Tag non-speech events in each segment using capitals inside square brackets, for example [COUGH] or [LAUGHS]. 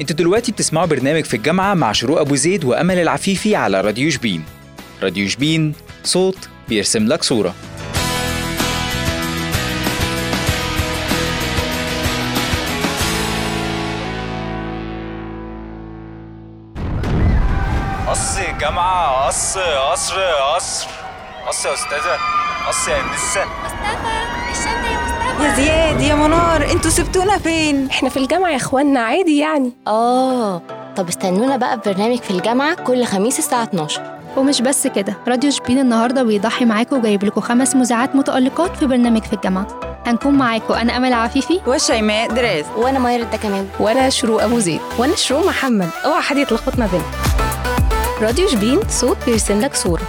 أنتوا دلوقتي بتسمعوا برنامج في الجامعة مع شروق أبو زيد وأمل العفيفي على راديو شبين. راديو شبين صوت بيرسم لك صورة. قص جامعة قص قصر قصر. قص يا أستاذة قص يا أنسة مصطفى يا زياد يا منار أنتوا سبتونا فين؟ إحنا في الجامعة يا اخوانا عادي يعني. آه طب استنونا بقى في برنامج في الجامعة كل خميس الساعة 12 ومش بس كده راديو شبين النهارده بيضحي معاكم وجايب لكم خمس مذيعات متألقات في برنامج في الجامعة. هنكون معاكم أنا أمل عفيفي. وشيماء دراز. وأنا ماير ده كمان. وأنا شروق أبو زيد. وأنا شروق محمد. اوعى حد يتلخبط ما بيننا. راديو شبين صوت بيرسم لك صورة.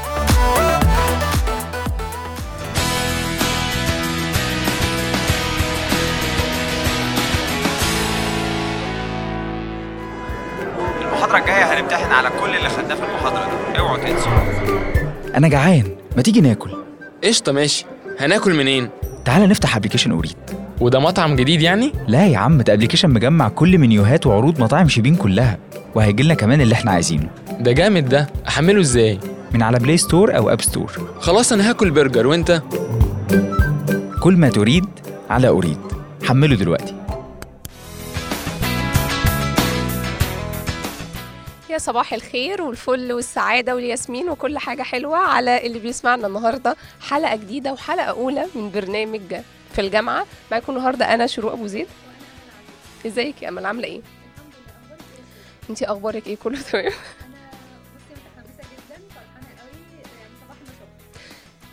المحاضرة الجاية هنمتحن على كل اللي خدناه في المحاضرة دي. اوعوا تنسوا أنا جعان. ما تيجي ناكل؟ قشطة ماشي. هناكل منين؟ تعالى نفتح application أوريد. وده مطعم جديد يعني؟ لا يا عم ده application مجمع كل منيوهات وعروض مطاعم شبين كلها. وهيجي لنا كمان اللي إحنا عايزينه. ده جامد ده. أحمله إزاي؟ من على Play Store أو App Store خلاص أنا هاكل برجر وأنت؟ كل ما تريد على أوريد حمله دلوقتي. يا صباح الخير والفل والسعادة والياسمين وكل حاجة حلوة على اللي بيسمعنا النهاردة. حلقة جديدة وحلقة أولى من برنامج في الجامعة. معاكم النهاردة أنا شروق أبو زيد. إزيك يا أمل؟ عاملة إيه؟ أنتي أخبارك إيه؟ كله [LAUGHS] تمام؟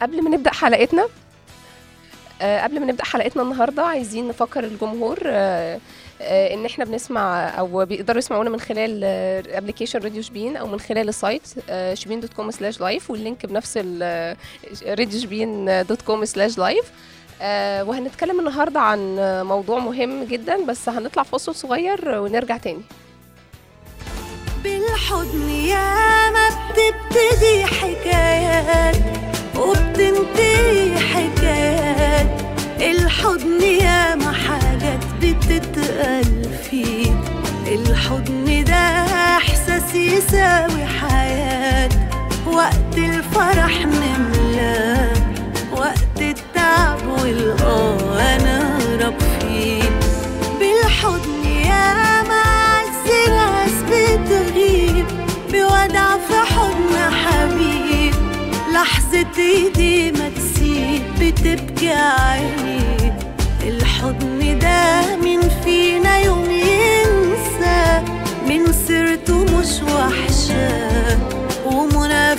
قبل ما نبدأ حلقتنا آه، قبل ما نبدأ حلقتنا النهاردة عايزين نفكر الجمهور آه، إن إحنا بنسمع أو بيقدروا يسمعونا من خلال application راديو شبين أو من خلال ال site شبين dot com slash live وال link بنفس راديو شبين dot com slash live وهنتكلم النهارده عن موضوع مهم جدا بس هنطلع فاصل صغير ونرجع تاني. بالحضن يا ما بتبتدي حكايات وبتنتهي حكايات. الحضن يا ما حاجات بتتقال فيه الحضن ده إحساس يساوي حياة. وقت الفرح نملاه وقت التعب والقاه نهرب فيه. بالحضن يا ما عز ناس بتغيب. بودع في حضن حبيب. لحظة إيدي ما تسيب. بتبكي عيني الحضن ده مين فينا يوم ينسى من سيرته مش وحشة ومنى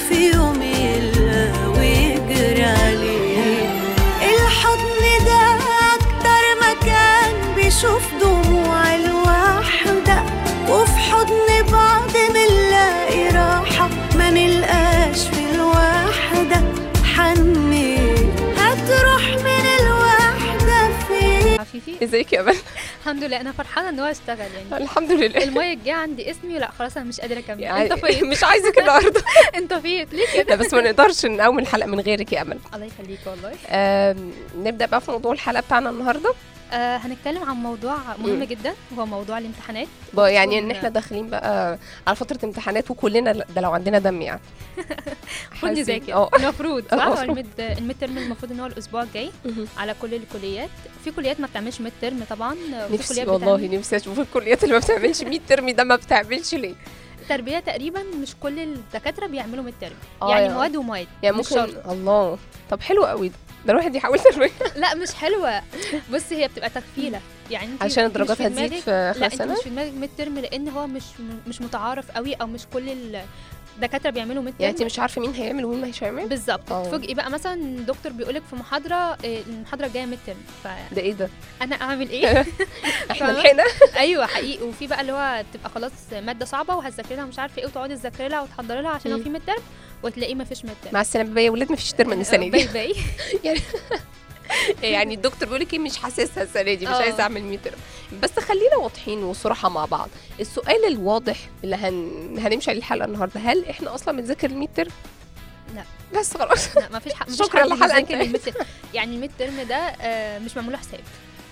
ازيك يا أمل الحمد لله أنا فرحانة إن هو اشتغل يعني. الحمد لله. المايك جه عندي اسمي لا خلاص أنا مش قادرة أكمل. يعني أنت فين؟ مش عايزك النهارده. [LAUGHS] أنت فين؟ ليه لا كده بس ما نقدرش نقوم الحلقة من غيرك يا أمل. الله يخليك والله. نبدأ بقى في موضوع الحلقة بتاعنا النهارده. آه هنتكلم عن موضوع مهم مم. جدا وهو موضوع الامتحانات. يعني إن إحنا داخلين بقى على فترة امتحانات وكلنا ده لو عندنا دم يعني. [LAUGHS] المفروض حاسين- نذاكر. آه. المفروض صح؟ [LAUGHS] هو المفروض. الميد ترم المفروض إن هو الأسبوع الجاي. على كل الكليات. في كليات ما بتعملش midterm طبعا نفسي كليات والله نفسي أشوف الكليات اللي ما بتعملش midterm ده ما بتعملش ليه. تربيه تقريبا مش كل الدكاترة بيعملوا midterm آه يعني مواد ومواد يعني ممكن. الله. طب حلو قوي ده. ده الواحد يحاول [LAUGHS] تربيه لا مش حلوة. بصي هي بتبقى تكفيلة. يعني انت عشان الدرجات هتزيد في لا خلال انت سنه مش في دماغك midterm لأن هو مش مش متعارف قوي أو مش كل الدكاترة بيعملوا mid يعني انت مش عارفة مين هيعمل ومين مش هيعمل؟ بالظبط. آه. تفاجئي بقى؟ مثلا دكتور بيقولك في محاضرة إيه، المحاضرة الجاية midterm ده إيه ده؟ فانا أعمل إيه؟ [LAUGHS] [LAUGHS] إحنا؟ لحقنا أيوه حقيقي. وفي بقى اللي هو تبقى خلاص مادة صعبة وهتذاكري لها مش عارفة إيه وتقعدي تذاكري لها وتحضري لها عشان لو. في midterm وتلاقيه ما فيش term مع السلامة بقى يا ولاد مفيش term من السنة bye دي. bye [LAUGHS] [LAUGHS] يعني الدكتور بيقول لك إيه مش حاسسها السنة دي مش. عايزة أعمل midterm بس خلينا واضحين وصراحة مع بعض. السؤال الواضح اللي هن... هنمشي عليه الحلقة النهارده هل إحنا أصلا بنذاكر ال midterm لا. بس خلاص. لا ما فيش حق مفيش [LAUGHS] شكراً term. يعني ال midterm ده آه، مش معمول له حساب.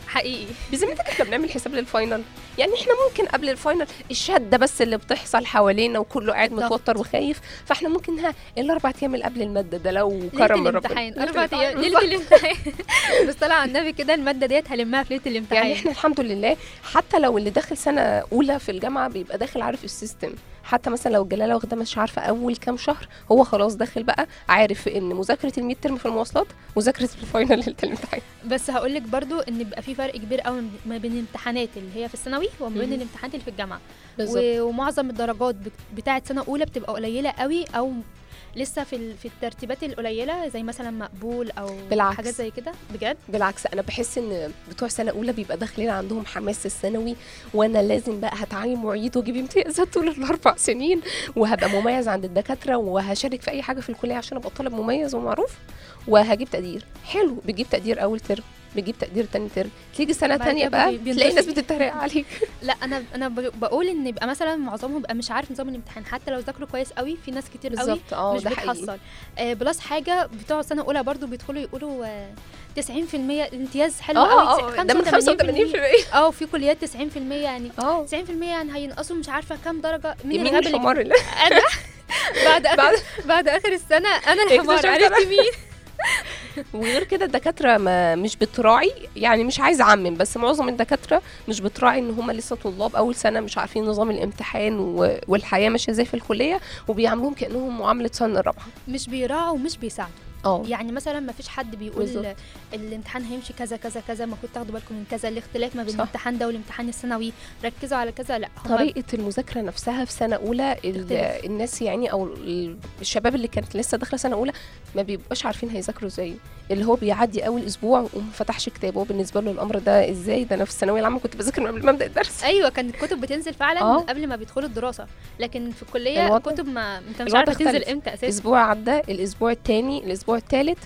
حقيقي. بذمتك إحنا بنعمل حساب لل final يعني إحنا ممكن قبل ال final الشده بس اللي بتحصل حوالينا وكله قاعد. متوتر وخايف. فإحنا ممكن ها الأربع أيام اللي قبل المادة ده لو كرم ربنا. أربع أيام. ليلة الامتحان. بس صلي على النبي كده المادة ديت هلمها في ليلة الامتحان. يعني إحنا الحمد لله حتى لو اللي داخل سنة أولى في الجامعة بيبقى داخل عارف ال system. حتى مثلا لو الجلالة واخدة مش عارفة أول كام شهر هو خلاص داخل بقى عارف إن مذاكرة ال midterm في المواصلات مذاكرة ال final ليله الامتحان بس هقول لك برضو إن بيبقى في فرق كبير قوي ما بين الامتحانات اللي هي في الثانوي وما بين. الامتحانات اللي في الجامعة. بالظبط. و- ومعظم الدرجات بت- بتاعة سنة أولى بتبقى قليلة قوي أو لسه في في الترتيبات القليلة زي مثلا مقبول أو بالعكس. حاجات زي كده؟ بجد؟ بالعكس أنا بحس إن بتوع سنة أولى بيبقى داخلين عندهم حماس الثانوي وأنا لازم بقى هتعلم واعيد وأجيب امتيازات طول الأربع [LAUGHS] سنين وهبقى مميز عند الدكاترة وهشارك في أي حاجة في الكلية عشان أبقى طالب مميز ومعروف وهجيب تقدير. حلو بتجيب تقدير أول ترم. بتجيب تقدير تاني ترم. تيجي سنة تانية بقى. تلاقي الناس بتتريق عليك. [LAUGHS] لا أنا أنا بقول إن يبقى مثلا معظمهم بيبقى مش عارف نظام الامتحان. حتى لو ذاكروا كويس قوي في ناس كتير قوي آه مش بتحصل آه بلس حاجة بتوع سنة أولى برضو بيدخلوا يقولوا آه 90% الامتياز حلو آه قوي. آه ده من 85% [LAUGHS] آه في كليات 90% يعني. آه. 90% يعني هينقصوا مش عارفة كام درجة. مين مين الغبي الحمار اللي [LAUGHS] بعد آخر بعد- بعد آخر السنة أنا الحمار اكتشفت عرفت مين؟ وغير كده الدكاترة ما مش بتراعي يعني مش عايزة أعمم بس معظم الدكاترة مش بتراعي إن هم لسه طلاب أول سنة مش عارفين نظام الامتحان والحياة ماشية إزاي في الكلية وبيعاملوهم كأنهم معاملة سنه الرابعة. مش بيراعوا ومش بيساعدوا. آه يعني مثلا ما فيش حد بيقول. الامتحان هيمشي كذا كذا كذا المفروض تاخدوا بالكم من كذا الاختلاف ما بين. الامتحان ده والامتحان الثانوي ركزوا على كذا لا طريقة المذاكرة نفسها في سنة أولى. الناس يعني أو ال- الشباب اللي كانت لسه داخلة سنة أولى ما بيبقاش عارفين هيذاكروا إزاي اللي هو بيعدي أول أسبوع وما فتحش كتاب هو بالنسبة له الأمر ده إزاي ده أنا في الثانوية العامة كنت بذاكر قبل ما أبدأ الدرس أيوه كانت الكتب بتنزل فعلا آه. قبل ما بيدخلوا الدراسة لكن في الكلية الكتب ما انت مش الوضع عارف تنزل. إمتى أساسا أسبوع عدى الأسبوع الثاني الأسبوع الثالث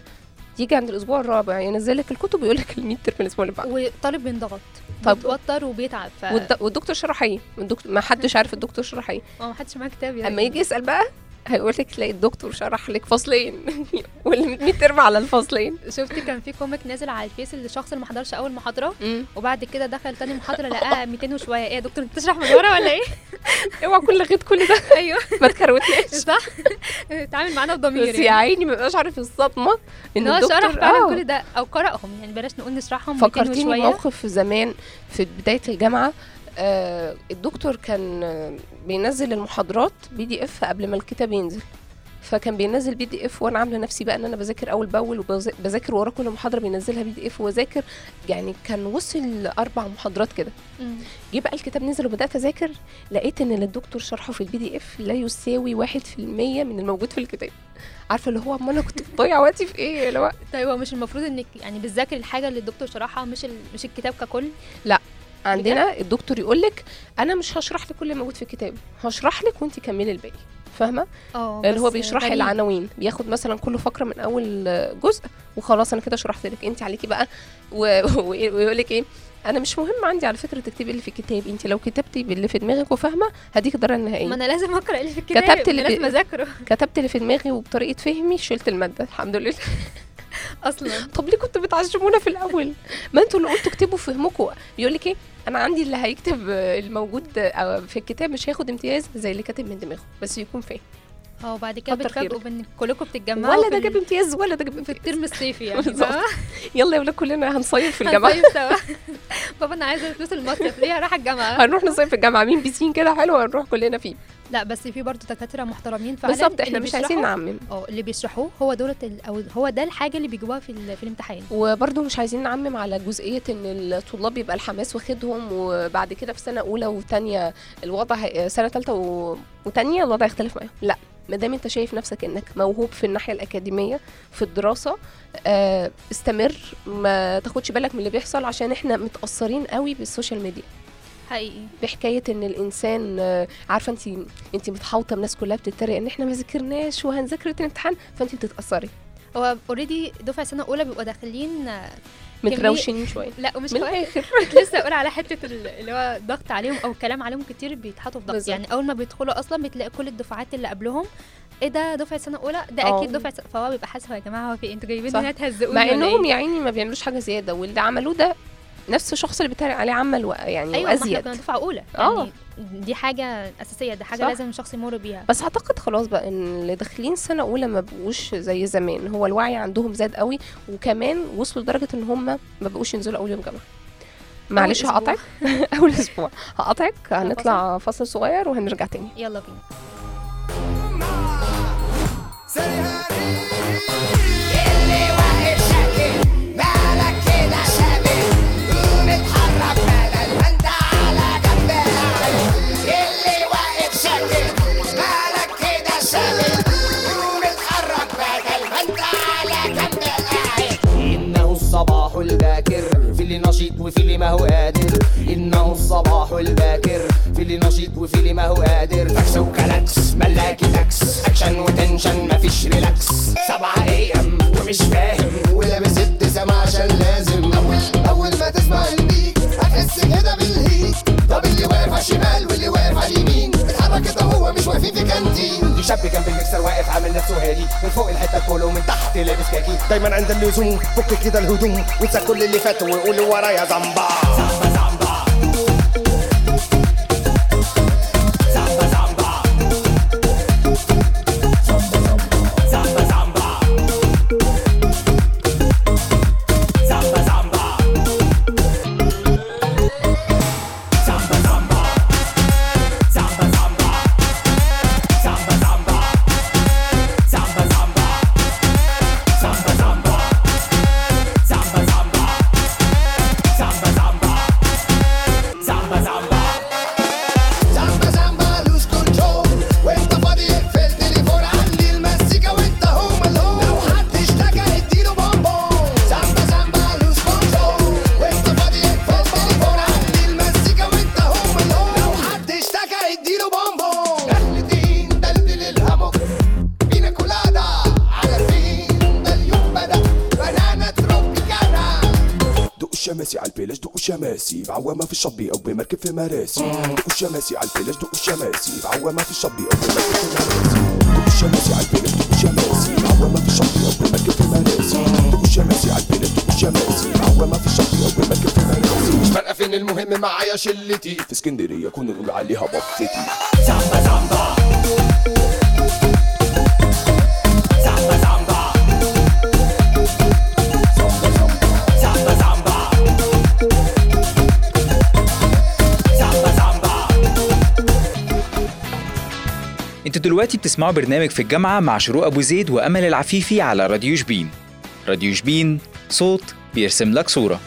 يجي عند الأسبوع الرابع ينزل لك الكتب ويقول لك الميد ترم الأسبوع اللي بعده. والطالب بينضغط طب- بيتوتر وبيتعب ف والد- والدكتور شرح إيه؟ الدكتور ما حدش عارف الدكتور شرح إيه. آه ما حدش معاه كتاب يعني. أما يجي يسأل بقى هيقول لك تلاقي الدكتور شرح لك فصلين. [LAUGHS] والميد ترم على الفصلين. شفت كان في comic نازل على الفيس للشخص اللي ما حضرش أول محاضرة وبعد كده دخل تاني محاضرة لقاها 200 وشوية. إيه يا دكتور أنت بتشرح من ورا ولا إيه؟ [LAUGHS] اوعى كل لغيت كل ده. [LAUGHS] أيوه. ما تكروتناش. صح. اتعامل معانا بضمير بس يا عيني ما بيبقاش عارف الصدمة إن هو شرح فعلا آه. كل ده أو قرأهم. يعني بلاش نقول نشرحهم 200 فكرتيني موقف زمان في بداية الجامعة آه الدكتور كان بينزل المحاضرات PDF قبل ما الكتاب ينزل. فكان بينزل PDF وأنا عاملة نفسي بقى إن أنا بذاكر أول بأول وبذاكر ورا كل محاضرة بينزلها PDF وأذاكر. يعني كان وصل أربع محاضرات كده. جه بقى الكتاب نزل وبدأت أذاكر لقيت إن اللي الدكتور شرحه في ال PDF لا يساوي واحد في المية من الموجود في الكتاب. عارفة اللي هو أمال أنا كنت بضيع وقتي في إيه؟ اللي هو طيب هو مش المفروض إنك يعني بتذاكري الحاجة اللي الدكتور شرحها مش. مش الكتاب ككل؟ عندنا الدكتور يقول لك أنا مش هشرح لك كل اللي موجود في الكتاب هشرح لك وانت كملي الباقي فاهمة؟ آه اللي هو بس بيشرح غريب. العناوين بياخد مثلا كل فقرة من أول جزء وخلاص أنا كده شرحت لك انت عليكي بقى و- [LAUGHS] و- ويقول لك إيه أنا مش مهم عندي على فكرة تكتبي اللي في الكتاب انت لو كتبتي باللي في دماغك وفاهمة هديك الدرجه ما النهائيه أنا لازم أقرأ اللي في الكتاب كتبت اللي لازم أذاكره. كتبت اللي في دماغي وبطريقة فهمي شلت المادة الحمد لله. [LAUGHS] أصلا. [LAUGHS] طب ليه كنتوا بتعشمونا في الأول؟ ما أنتوا اللي قلتوا اكتبوا فهمكم بيقول لك إيه؟ أنا عندي اللي هيكتب الموجود في الكتاب مش هياخد امتياز زي اللي كاتب من دماغه بس يكون فاهم. آه وبعد كده بتفاجئوا. بإن كلكم بتتجمعوا ولا ده جاب امتياز ولا ده جاب في الترم الصيفي يعني. [LAUGHS] بالظبط. فاهمة؟ يلا يا ولاد كلنا هنصيف في الجامعة. هنصيف سوا. [LAUGHS] بابا أنا عايزة فلوس المصيف. ليه رايحه الجامعة؟ [LAUGHS] هنروح نصيف في الجامعة. مين بيسين كده؟ حلو هنروح كلنا فيه. لا بس في برضه دكاترة محترمين فعلا بالظبط إحنا مش عايزين نعمم. آه اللي بيشرحوه هو دولت أو هو ده الحاجة اللي بيجيبوها في في الامتحان. وبرضه مش عايزين نعمم على جزئية إن الطلاب يبقى الحماس واخدهم وبعد كده في سنة أولى وثانيه الوضع سنة ثالثه. وثانيه الوضع يختلف معاهم. لا. ما دام انت شايف نفسك انك موهوب في الناحية الأكاديمية في الدراسة آه، استمر ما تاخدش بالك من اللي بيحصل عشان إحنا متأثرين قوي بالسوشيال ميديا. حقيقي. بحكاية إن الإنسان آه، عارفة انت انت متحوطة الناس كلها بتتريق إن إحنا ما ذاكرناش وهنذاكر الامتحان فانت بتتأثري. هو اوريدي دفعة سنة أولى بيبقوا داخلين متروشين شوية لا ومش من الآخر [LAUGHS] كنت لسه أقول على حتة ال- اللي هو ضغط عليهم أو كلام عليهم كتير بيتحطوا في ضغط. يعني أول ما بيدخلوا أصلا بتلاقي كل الدفعات اللي قبلهم إيه ده دفعة سنة أولى ده آه. أكيد دفعة سنة. فهو بيبقى حاسس يا جماعة هو في إيه؟ أنتوا جايبين. هنا تهزقوني مع إنهم إيه؟ يا عيني ما بيعملوش حاجة زيادة واللي عملوه ده نفس الشخص اللي بيتريق عليه عمل. يعني أيوه إحنا وأزيد. كنا دفعة أولى. آه. يعني دي حاجة أساسية دي حاجة صح. لازم الشخص يمر بيها. بس أعتقد خلاص بقى إن اللي داخلين سنة أولى ما بقوش زي زمان. هو الوعي عندهم زاد قوي وكمان وصلوا لدرجة إن هم ما بقوش ينزلوا أول يوم جامعة. معلش. هقطعك. أول أسبوع. هقطعك. [LAUGHS] هنطلع فاصل صغير وهنرجع تاني. يلا بينا. كده الهدوم وانسى كل اللي فات وقول ورايا زمبا الشطبي أو بمركب في مراسي دقوا الشماسي على البلاج دقوا الشماسي. بعوامة في الشطبي أو بمركب في مراسي دقوا الشماسي على البلاج دقوا الشماسي. بعوامة في الشطبي أو بمركب في مراسي دقوا الشماسي على البلاج دقوا الشماسي. بعوامة في الشطبي أو بمركب في مراسي مش فارقة فين المهم معايا شلتي. في اسكندرية كنا نقول عليها بطتي زامبا زامبا. دلوقتي بتسمعوا برنامج في الجامعة مع شروق أبو زيد وأمل العفيفي على راديو شبين. راديو شبين صوت بيرسم لك صورة.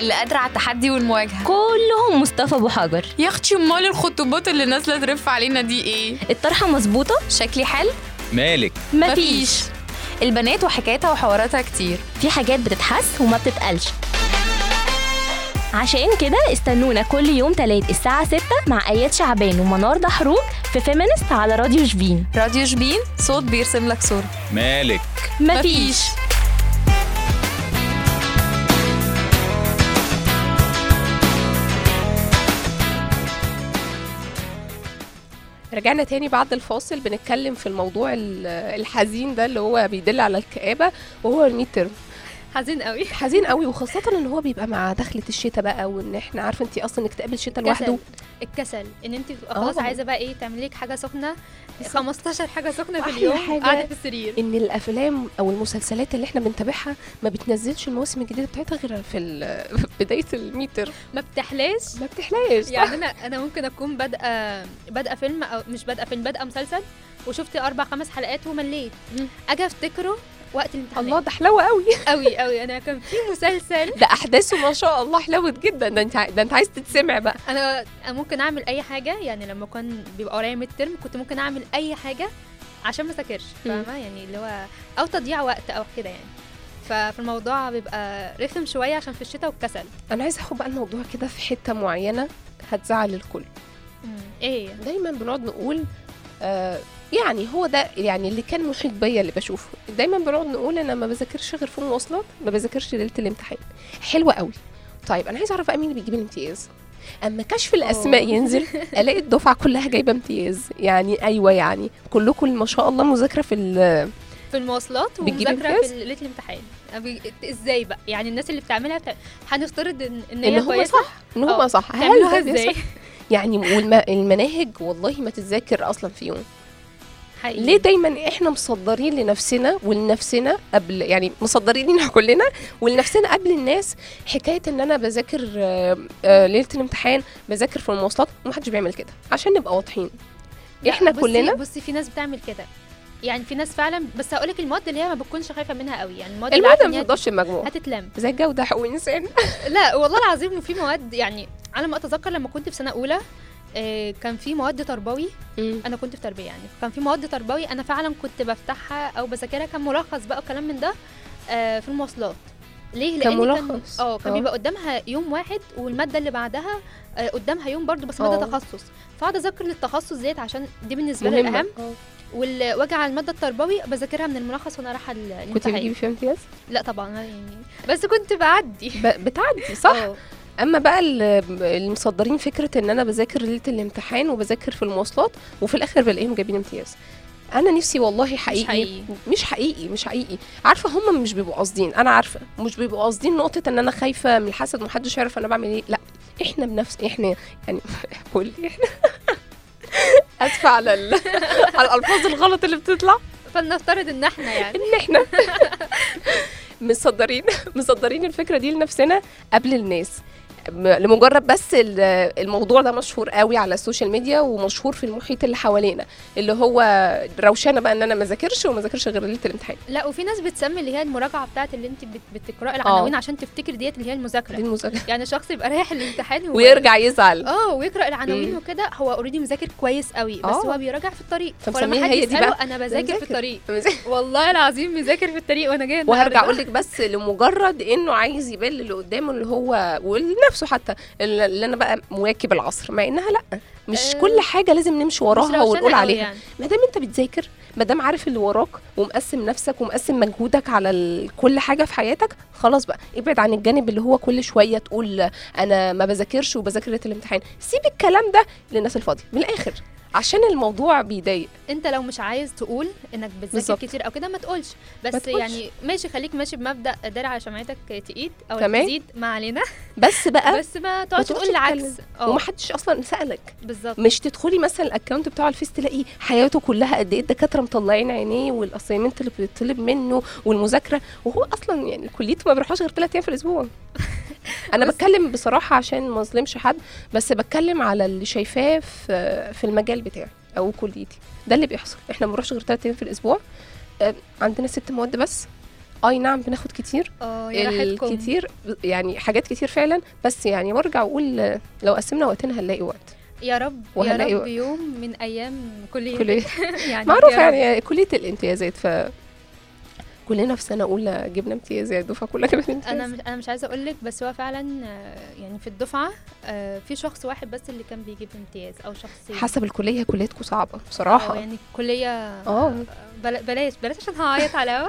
اللي قادرة على التحدي والمواجهة. كلهم مصطفى أبو حجر. يا أختي أمال الخطوبات اللي نازلة ترف علينا دي إيه؟ الطرحة مظبوطة؟ شكلي حلو؟ مالك؟ مفيش. البنات وحكايتها وحواراتها كتير. في حاجات بتتحس وما بتتقالش. عشان كده استنونا كل يوم تلات الساعة 6 مع آيات شعبان ومنار دحروج في فيمينست على راديو شبين. راديو شبين صوت بيرسم لك صورة. مالك. مفيش. رجعنا تاني بعد الفاصل بنتكلم في الموضوع ال- الحزين ده اللي هو بيدل على الكآبة وهو ال midterm حزين قوي. حزين قوي وخاصة إن هو بيبقى مع دخلة الشتاء بقى وإن إحنا عارفة انت أصلا اكتئاب الشتاء لوحده. الكسل. إن انت تبقى خلاص آه. عايزة بقى إيه تعملي لك حاجة سخنة 15 حاجة سخنة في اليوم حاجة قاعدة في السرير. إن الأفلام أو المسلسلات اللي إحنا بنتابعها ما بتنزلش المواسم الجديدة بتاعتها غير في في [LAUGHS] بداية ال midterm ما بتحلاش؟ ما بتحلاش. يعني أنا أنا ممكن أكون بادئة بادئة فيلم أو مش بادئة فيلم بادئة مسلسل وشفت أربع خمس حلقات ومليت. أجي أفتكره وقت الامتحانات. الله ده حلوة قوي. قوي قوي. أنا كان في مسلسل. ده أحداثه ما شاء الله حلوت جدا. ده أنت ده أنت عايز تتسمع بقى. أنا ممكن أعمل أي حاجة يعني لما كان بيبقى ورايا ميد ترم كنت ممكن أعمل أي حاجة عشان ما اذاكرش مم. فاهمة؟ يعني اللي هو أو تضييع وقت أو كده يعني. ففي الموضوع بيبقى رخم شوية عشان في الشتاء والكسل. أنا عايزة أخد بقى الموضوع كده في حتة معينة هتزعل الكل. إيه هي؟ دايما بنقعد نقول آه يعني هو ده يعني اللي كان محيط بيا اللي بشوفه. دايما بنقعد نقول أنا ما بذاكرش غير في المواصلات ما بذاكرش ليلة الامتحان. حلوة قوي. طيب أنا عايزة أعرف بقى مين اللي بيجيب الامتياز؟ أما كشف الأسماء ينزل [LAUGHS] ألاقي الدفعة كلها جايبة امتياز. يعني أيوه يعني كلكم ما شاء الله مذاكرة في ال- في المواصلات ومذاكرة؟ في ليلة الامتحان. إزاي بقى؟ يعني الناس اللي بتعملها بتع- هنفترض ان إن هي هم كويسة؟ صح إن هم آه. صح. هل إزاي؟ يعني والمناهج والله ما تتذاكر أصلا في يوم. حقيقي. ليه دايما إحنا مصدرين لنفسنا ولنفسنا قبل يعني مصدرين لنا كلنا ولنفسنا قبل الناس حكاية إن أنا بذاكر آه، آه، ليلة الامتحان بذاكر في المواصلات ومحدش بيعمل كده عشان نبقى واضحين. إحنا بصي- كلنا بصي في ناس بتعمل كده. يعني في ناس فعلا بس هقول لك المواد اللي هي ما بتكونش خايفة منها قوي. يعني المواد اللي المواد ما بتفضلش المجموع هتتلم. زي الجودة حقوق الانسان لا والله العظيم في مواد يعني على ما أتذكر لما كنت في سنة أولى كان في مواد تربوي. أنا كنت في تربية يعني. كان في مواد تربوي. أنا فعلا كنت بفتحها أو بذاكرها. كان ملخص بقى وكلام من ده آه، في المواصلات. ليه؟ كان لأن ملخص. آه كان آه. بيبقى قدامها يوم واحد والمادة اللي بعدها آه، قدامها يوم برضو بس مادة آه. تخصص. فأقعد أذاكر للتخصص ديت عشان دي بالنسبة لي الأهم. واجي على المادة التربوي بذاكرها من الملخص وأنا رايحة ال- كنت الامتحان. بتجيبي فيها امتياز؟ لا طبعا يعني. بس كنت بعدي. ب- بتعدي صح؟ آه. أما بقى ال- المصدرين فكرة إن أنا بذاكر ليلة الامتحان وبذاكر في المواصلات وفي الآخر بلاقيهم جايبين امتياز. أنا نفسي والله حقيقي حقيقي. مش حقيقي مش حقيقي. عارفة هم مش بيبقوا قاصدين أنا عارفة. مش بيبقوا قاصدين نقطة إن أنا خايفة من الحسد محدش يعرف أنا بعمل إيه. لأ إحنا بنفس إحنا يعني [LAUGHS] بقول إحنا [LAUGHS] أسفة على ال... على الألفاظ الغلط اللي بتطلع. فلنفترض إن إحنا يعني. إن إحنا. [LAUGHS] مصدرين مصدرين الفكرة دي لنفسنا قبل الناس. لمجرد بس ال- الموضوع ده مشهور قوي على ال social media ومشهور في المحيط اللي حوالينا اللي هو روشنة بقى إن أنا ما ذاكرش وما ذاكرش غير ليلة الامتحان. لا وفي ناس بتسمي اللي هي المراجعة بتاعت اللي أنت بت- بتقرأي العناوين عشان تفتكر ديت اللي هي المذاكرة. دي المذاكرة. يعني الشخص يبقى رايح الامتحان ويرجع يزعل. آه ويقرأ العناوين. وكده هو اوريدي مذاكر كويس قوي بس آه. هو بيراجع في الطريق. فمسميها هي دي بقى. أنا بذاكر في. الطريق. والله العظيم مذاكر في الطريق وأنا جاية وهرجع. أقول لك بس لمجرد إنه عايز يبان اللي قدامه اللي هو ولنفسه حتى اللي أنا بقى مواكب العصر مع إنها لأ مش آه، كل حاجة لازم نمشي مش وراها ونقول عليها يعني. ما دام أنت بتذاكر ما دام عارف اللي وراك ومقسم نفسك ومقسم مجهودك على. كل حاجة في حياتك خلاص بقى ابعد عن الجانب اللي هو كل شوية تقول أنا ما بذاكرش وبذاكر الامتحان سيب الكلام ده للناس الفاضية من الآخر عشان الموضوع بيضايق. انت لو مش عايز تقول انك بتذاكر. كتير أو كده ما تقولش. ما بس تقولش. يعني ماشي خليك ماشي بمبدأ دار على شمعتك تقيد أو تمام. تزيد ما علينا. بس بقى [LAUGHS] بس ما تقعدش تقول العكس. آه. ومحدش أصلا سألك. بالظبط. مش تدخلي مثلا ال account بتاعه الفيس تلاقي حياته كلها قد إيه الدكاترة مطلعين عينيه وال assignment اللي بيطلب منه والمذاكرة. وهو أصلا يعني كليته ما بيروحش غير ثلاث أيام في الأسبوع. [LAUGHS] أنا بتكلم بصراحة عشان ما أظلمش حد بس بتكلم على اللي شايفاه في في المجال بتاعي أو كليتي. ده اللي بيحصل. إحنا ما بنروحش غير ثلاث أيام في الأسبوع. آه، عندنا ست مواد بس. أي نعم بناخد كتير. آه راحتكم الكتير يعني حاجات كتير فعلا. بس يعني برجع أقول آه، لو قسمنا وقتنا هنلاقي وقت. يا رب يا رب. يوم من أيام كليه كلية. [LAUGHS] يعني معروف. يعني كلية الإمتيازات ف كلنا في سنة أولى جبنا امتيازات الدفعة كلها جابت امتياز. أنا مش أنا مش عايزة أقول لك بس هو فعلا آه، يعني في الدفعة آه، في شخص واحد بس اللي كان بيجيب امتياز أو شخصين. حسب الكلية كليتكم صعبة آه بصراحة يعني الكليه آه. بلا- بلاش بلاش عشان هعيط على [LAUGHS]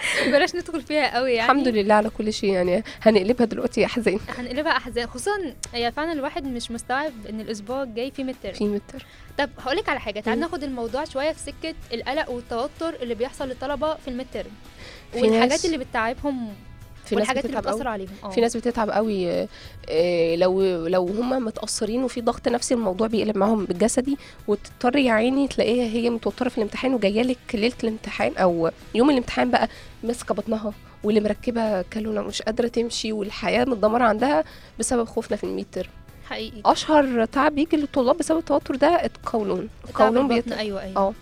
[LAUGHS] بلاش ندخل فيها قوي يعني. الحمد لله على كل شيء يعني. هنقلبها دلوقتي أحزان هنقلبها احزان خصوصا هي فعلا الواحد مش مستوعب إن الأسبوع الجاي فيه متر في متر طب هقول لك على حاجة. تعال. ناخد الموضوع شوية في سكة القلق والتوتر اللي بيحصل للطلبة في المتر في والحاجات اللي بتتعبهم في ناس بتتعب قوي عليهم. آه. في ناس بتتعب قوي آه، آه، لو لو هم متأثرين وفي ضغط نفسي الموضوع بيقلب معاهم بالجسدي وتضطر يا عيني تلاقيها هي متوترة في الامتحان وجاية لك ليلة الامتحان أو يوم الامتحان بقى ماسكة بطنها واللي مركبة كانولا مش قادرة تمشي والحياة متدمرة عندها بسبب خوفنا في ال midterm حقيقي. أشهر تعب بيجي للطلاب بسبب التوتر ده القولون. القولون بيت... أيوه أيوه. آه.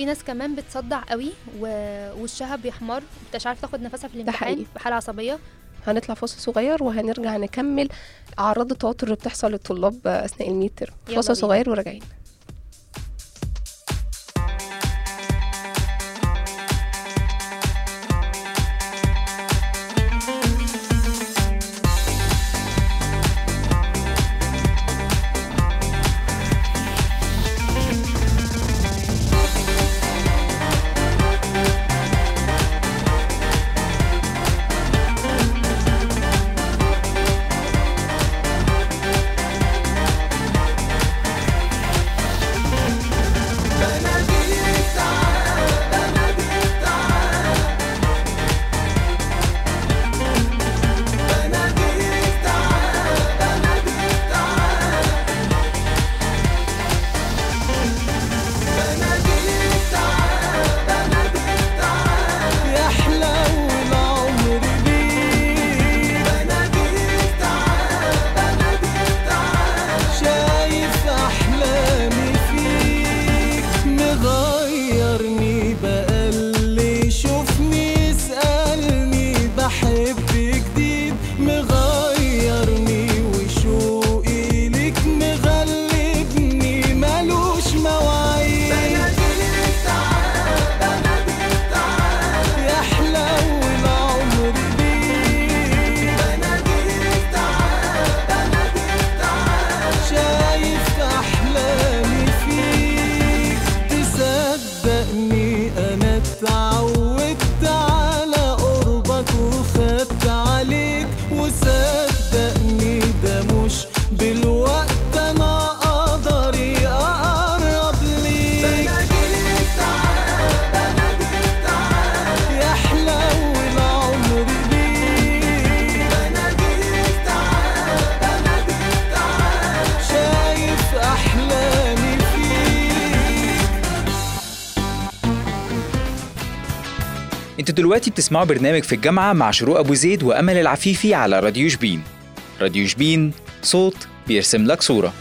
في ناس كمان بتصدع قوي ووشها بيحمر مش عارفه تاخد نفسها في الامتحان. بحاله عصبية هنطلع فاصل صغير وهنرجع نكمل أعراض التوتر اللي بتحصل للطلاب أثناء ال midterm فاصل. صغير وراجعين دلوقتي بتسمعوا برنامج في الجامعة مع شروق أبو زيد وأمل العفيفي على راديو شبين. راديو شبين صوت بيرسم لك صورة.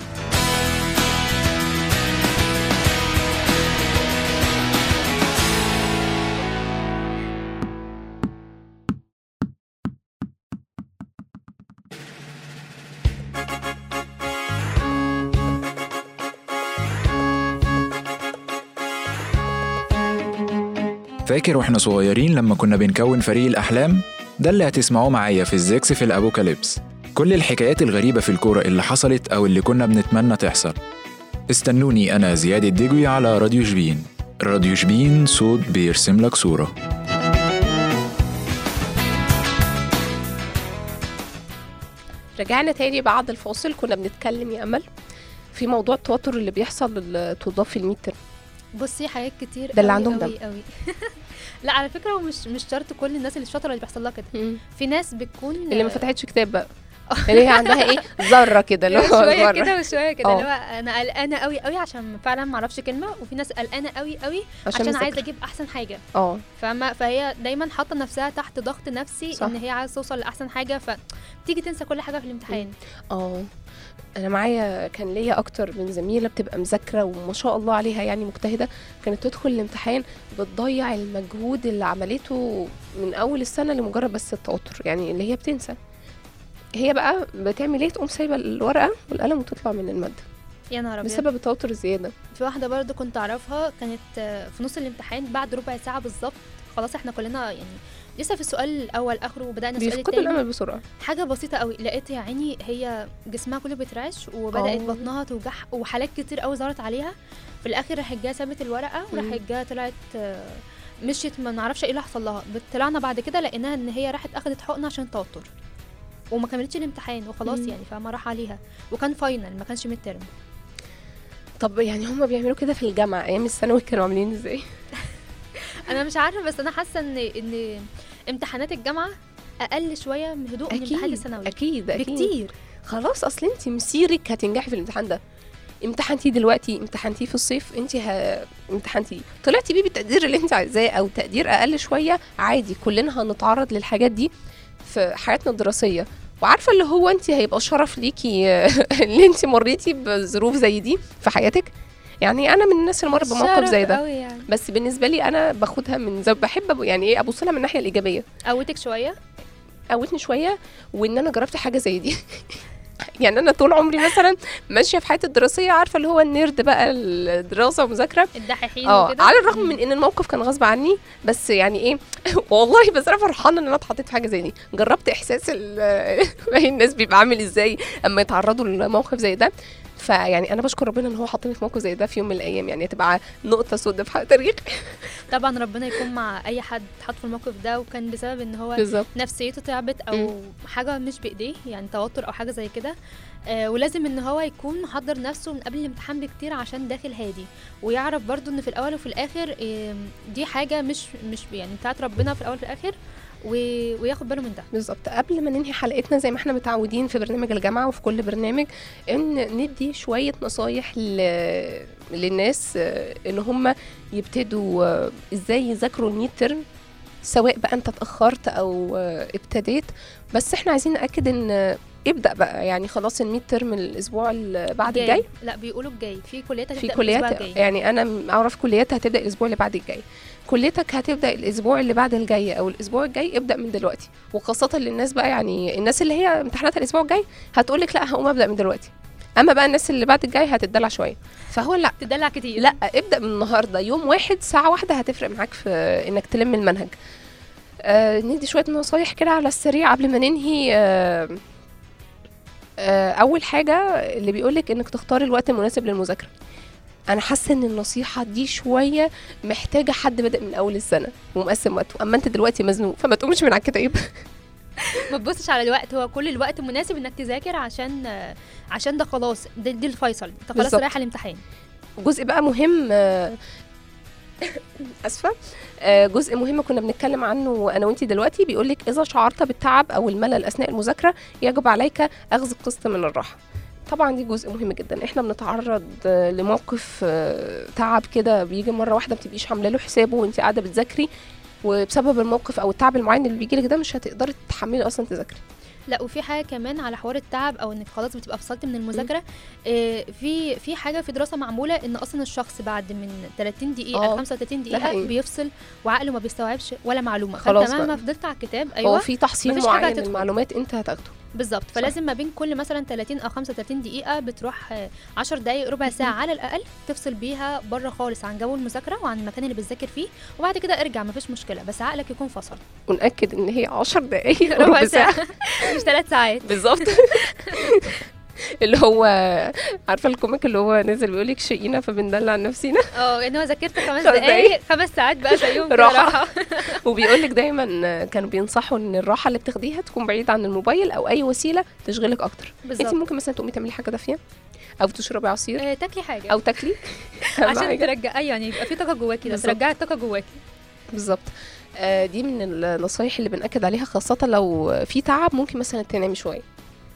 فاكر وإحنا صغيرين لما كنا بنكون فريق الأحلام؟ ده اللي هتسمعوه معايا في الزيكس في الأبوكاليبس. كل الحكايات الغريبة في الكورة اللي حصلت أو اللي كنا بنتمنى تحصل. استنوني أنا زياد الدجوي على راديو شبين. راديو شبين صوت بيرسم لك صورة. رجعنا تاني بعد الفاصل. كنا بنتكلم يا أمل في موضوع التوتر اللي بيحصل الميد ترم بصي حاجات كتير ده اللي عندهم قوي قوي [LAUGHS] لا على فكرة هو مش مش شرط كل الناس اللي شاطره اللي بيحصل لها كده. في ناس بتكون اللي ما فتحتش كتاب بقى. اللي هي عندها إيه ذرة كده اللي هو شوية. كده وشوية كده آه. اللي هو أنا قلقانة قوي قوي عشان فعلا ما أعرفش كلمة وفي ناس قلقانة قوي قوي عشان عشان. عايزة أجيب أحسن حاجة آه فاهمه فهي دايما حاطة نفسها تحت ضغط نفسي صح. إن هي عايزة توصل لأحسن حاجة فتيجي تنسى كل حاجة في الامتحان آه أنا معايا كان ليا أكتر من زميلة بتبقى مذاكرة وما شاء الله عليها يعني مجتهدة كانت تدخل الامتحان بتضيع المجهود اللي عملته من أول السنة لمجرد بس التوتر يعني اللي هي بتنسى هي بقى بتعمل إيه؟ تقوم سايبة الورقة والقلم وتطلع من المادة. يا نهار أبيض. بسبب التوتر الزيادة. في واحدة برضو كنت أعرفها كانت في نص الامتحان بعد ربع ساعة بالظبط. خلاص إحنا كلنا يعني لسه في السؤال الأول آخره وبدأنا السؤال التاني. الأمل بسرعة. حاجة بسيطة قوي لقيت يا عيني هي جسمها كله بيترعش وبدأت آه. بطنها توجعها وحالات كتير قوي ظهرت عليها. في الآخر راحت جاية سابت الورقة. وراحت جاية طلعت آه، مشيت ما نعرفش إيه اللي حصل لها. طلعنا بعد كده لقيناها إن هي راحت أخدت حقنة عشان توتر. وما كملتش الامتحان وخلاص مم. يعني فما راح عليها. وكان final ما كانش midterm طب يعني هم بيعملوا كده في الجامعة أيام الثانوي كانوا عاملين إزاي؟ [LAUGHS] أنا مش عارفة بس أنا حاسة إن إن امتحانات الجامعة أقل شوية من هدوء من امتحانات الثانوي. أكيد أكيد. بكتير. خلاص أصل انت مسيرك هتنجحي في الامتحان ده. امتحنتي دلوقتي امتحنتيه في الصيف انت ه... امتحنتي طلعتي بيه بالتقدير اللي انت عايزاه أو تقدير أقل شوية عادي كلنا هنتعرض للحاجات دي. في حياتنا الدراسية. وعارفة اللي هو انت هيبقى شرف ليكي [LAUGHS] اللي انت مريتي بظروف زي دي في حياتك؟ يعني أنا من الناس اللي مرت بموقف زي ده. يعني. بس بالنسبة لي أنا باخدها من زي بحب يعني إيه أبص لها من الناحية الإيجابية. قوتك شوية؟ قوتني شوية وإن أنا جربت حاجة زي دي. [LAUGHS] [LAUGHS] يعني أنا طول عمري مثلا ماشية في حياتي الدراسية عارفة اللي هو النيرد بقى الدراسة ومذاكرة؟ الدحيحين آه على الرغم من إن الموقف كان غصب عني بس يعني إيه [LAUGHS] والله بس أنا فرحانة إن أنا اتحطيت في حاجة زي دي. جربت إحساس [LAUGHS] الناس بيبقى عامل إزاي أما يتعرضوا لموقف زي ده؟ فيعني أنا بشكر ربنا إن هو حطني في موقف زي ده في يوم من الأيام يعني تبقى نقطة سوداء في تاريخ. [LAUGHS] طبعا ربنا يكون مع أي حد اتحط في الموقف ده وكان بسبب إن هو بالظبط. نفسيته تعبت أو حاجة مش بإيديه يعني توتر أو حاجة زي كده. آه ولازم إن هو يكون محضر نفسه من قبل الامتحان بكتير عشان داخل هادي. ويعرف برضو إن في الأول وفي الآخر آه دي حاجة مش مش يعني بتاعت ربنا في الأول وفي الآخر. وياخد باله من ده. بالظبط. قبل ما ننهي حلقتنا زي ما إحنا متعودين في برنامج الجامعة وفي كل برنامج إن ندي شوية نصايح ل... للناس إن هم يبتدوا إزاي يذاكروا ال midterm سواء بقى انت اتأخرت أو ابتديت. بس إحنا عايزين نأكد إن ابدأ بقى يعني خلاص ال midterm الأسبوع اللي بعد الجاي. لا بيقولوا الجاي. في كليات في هتبدأ كليات. يعني أنا أعرف كليات هتبدأ الأسبوع اللي بعد الجاي. كليتك هتبدأ الأسبوع اللي بعد الجاي أو الأسبوع الجاي ابدأ من دلوقتي. وخاصة للناس بقى يعني الناس اللي هي امتحاناتها الأسبوع الجاي هتقول لك لا هقوم أبدأ من دلوقتي. أما بقى الناس اللي بعد الجاي هتدلع شوية. فهو لا. تدلع كتير. لا ابدأ من النهارده. يوم واحد ساعة واحدة هتفرق معاك في إنك تلم المنهج. آه ندي شوية نصايح كده على السريع قبل ما ننهي. آه آه أول حاجة اللي بيقولك إنك تختار الوقت المناسب للمذاكرة. أنا حاسه ان النصيحه دي شوية محتاجه حد بادئ من اول السنة ومقسم وقته. اما انت دلوقتي مزنوق فما تقومش من على الكتاب. [LAUGHS] ما تبصش على الوقت هو كل الوقت مناسب انك تذاكر عشان عشان ده خلاص ده دي الفيصل. انت خلاص. رايح الامتحان. جزء بقى مهم آه، [LAUGHS] آسفة. آه، جزء مهم كنا بنتكلم عنه أنا وأنتي دلوقتي بيقول لك إذا شعرت بالتعب أو الملل أثناء المذاكرة يجب عليك أخذ قسط من الراحة. طبعا دي جزء مهم جدا. إحنا بنتعرض آه، لموقف آه، تعب كده بيجي مرة واحدة ما بتبقيش عاملة له حسابه وأنت قاعدة بتذاكري وبسبب الموقف أو التعب المعين اللي بيجي لك ده مش هتقدري تتحملي أصلا تذاكري. لا وفي حاجة كمان على حوار التعب أو إنك خلاص بتبقى فصلت من المذاكرة. آه في في حاجة في دراسة معمولة إن أصلا الشخص بعد من 30 دقيقة آه، ل 35 ده دقيقة حقيقي. بيفصل وعقله ما بيستوعبش ولا معلومة. خلاص فأنت مهما. فضلت على الكتاب أيوه هو في تحصيل معين. للمعلومات أنت هتاخده. بالظبط. فلازم ما بين كل مثلا 30 أو 35 دقيقة بتروح آه، 10 دقائق ربع ساعة على الأقل تفصل بيها بره خالص عن جو المذاكرة وعن المكان اللي بتذاكر فيه وبعد كده ارجع مفيش مشكلة بس عقلك يكون فصل. [LAUGHS] ونأكد إن هي 10 دقايق [LAUGHS] ربع. ساعة. [LAUGHS] مش ثلاث ساعات. بالظبط. [LAUGHS] اللي هو عارفة الكوميك اللي هو نزل بيقول لك شقينا فبندلع نفسينا [LAUGHS] آه ان هو ذاكرت خمس دقايق. خمس ساعات بقى زيهم. [LAUGHS] راحة وبيقول لك دايما كانوا بينصحوا إن الراحة اللي بتاخديها تكون بعيدة عن الموبايل أو أي وسيلة تشغلك أكتر. انت ممكن مثلا تقومي تعملي حاجة دافية أو تشربي عصير آه، تاكلي حاجة أو تاكلي عشان. ترجع أيوه يعني يبقى في طاقة جواكي. ترجعي الطاقة جواكي بالظبط آه، دي من النصايح اللي بنأكد عليها خاصة لو في تعب ممكن مثلا تنامي شوية.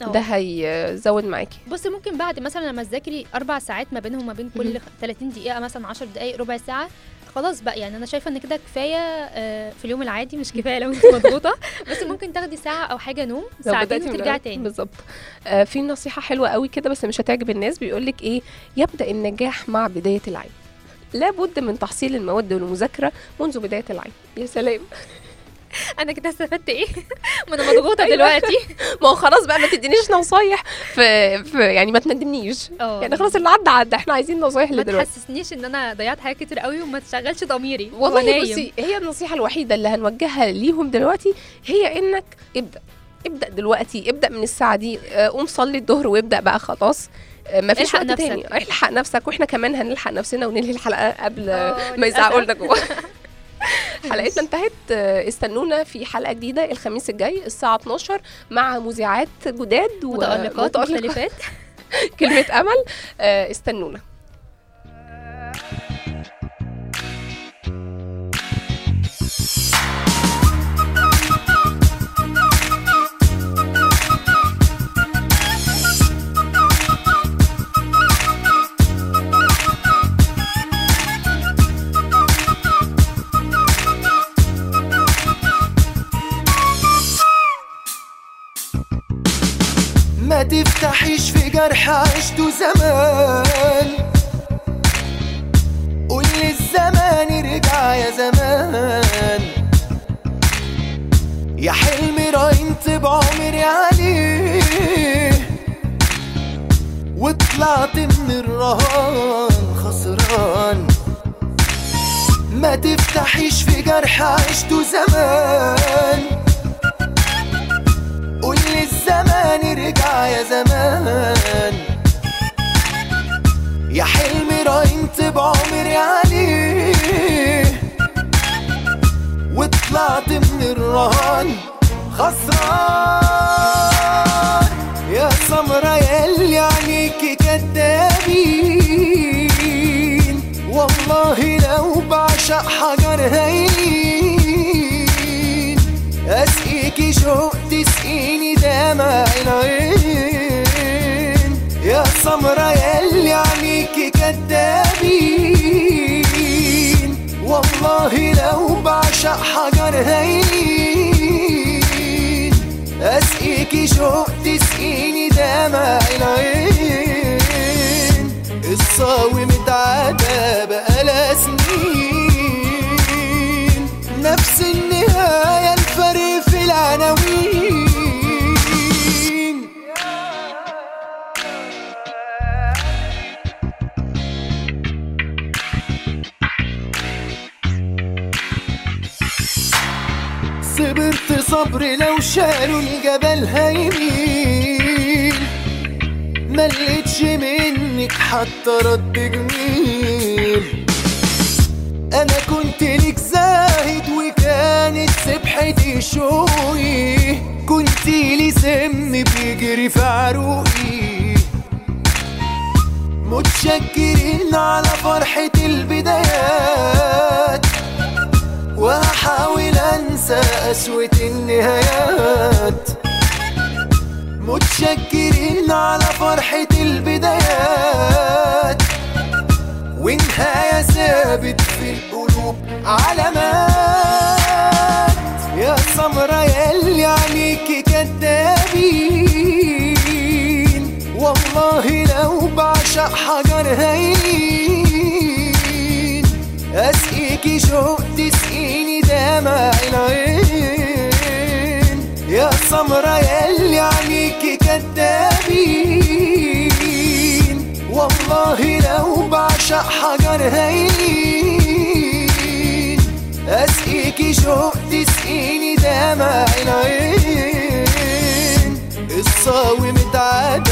ده هيزود معاكي. بصي ممكن بعد مثلا لما تذاكري أربع ساعات ما بينهم وما بين كل مهم. 30 دقيقة مثلا 10 دقائق ربع ساعة خلاص بقى. يعني أنا شايفة إن كده كفاية آه، في اليوم العادي مش كفاية لو أنت مضغوطة. [LAUGHS] بس ممكن تاخدي ساعة أو حاجة نوم ساعتين وترجعي. تاني. بالظبط. آه، في نصيحة حلوة قوي كده بس مش هتعجب الناس. بيقولك إيه؟ يبدأ النجاح مع بداية العام لابد من تحصيل المواد والمذاكرة منذ بداية العام يا سلام. [LAUGHS] أنا كده استفدت إيه [LAUGHS] ما أنا مضغوطة أيوة. دلوقتي [LAUGHS] ما هو خلاص بقى ما تدينيش نصايح في, في يعني ما تندمنيش آه يعني خلاص اللي عدى عدى إحنا عايزين نصايح ما لدلوقتي تحسسنيش إن أنا ضيعت حاجات كتير قوي وما تشغلش ضميري والله. بصي هي النصيحة الوحيدة اللي هنوجهها ليهم دلوقتي هي إنك ابدأ ابدأ دلوقتي ابدأ من الساعة دي آه، قوم صلي الظهر وابدأ بقى خلاص آه، مفيش الحق وقت نفسك. تاني الحق نفسك وإحنا كمان هنلحق نفسنا وننهي الحلقة قبل آه، ما يزعقوا لنا. جوه [LAUGHS] حلقتنا انتهت. آه، استنونا في حلقة جديدة الخميس الجاي الساعة 12 مع مذيعات جداد و- متألقات مختلفات. [LAUGHS] كلمة أمل. آه، استنونا. ما تفتحيش في جرح عشته زمان. قول للزمان ارجع يا زمان. يا حلم راينت بعمري عليه. وطلعت من الرهان خسران. ما تفتحيش في جرح عشته زمان. قول للزمان ارجع يا زمان. يا حلم راينت بعمري عليه وطلعت من الرهان خسران. يا سمرة ياللي عليكي كدابين. والله لو بعشق حجر هين. أسقيكي شوق دمع العين. يا سمرة ياللي عليكي كدابين والله لو بعشق حجر هين. اسقيكي شوق تسقيني دمع العين. الصاوي متعدى بقالها سنين نفس النهاية الفرق في العناوين. صبرت صبر لو شالوا الجبل هيميل ملقتش منك حتى رد جميل. أنا كنت ليك زاهد وكانت سبحتي شوقي. كنت لي سم بيجري في عروقي. متشكرين على فرحة البدايات. وأحاول أنسى قسوة النهايات. متشكرين على فرحة البدايات. ونهاية ثابت في القلوب علامات يا سمرة ياللي عليكي كدابين والله لو بعشق حجر هين. شوق تسقيني دمع العين. يا سمرة ياللي عليكي كدابين. والله لو بعشق حجر هين. اسقيكي شوق تسقيني دمع العين. الصاوي متعدى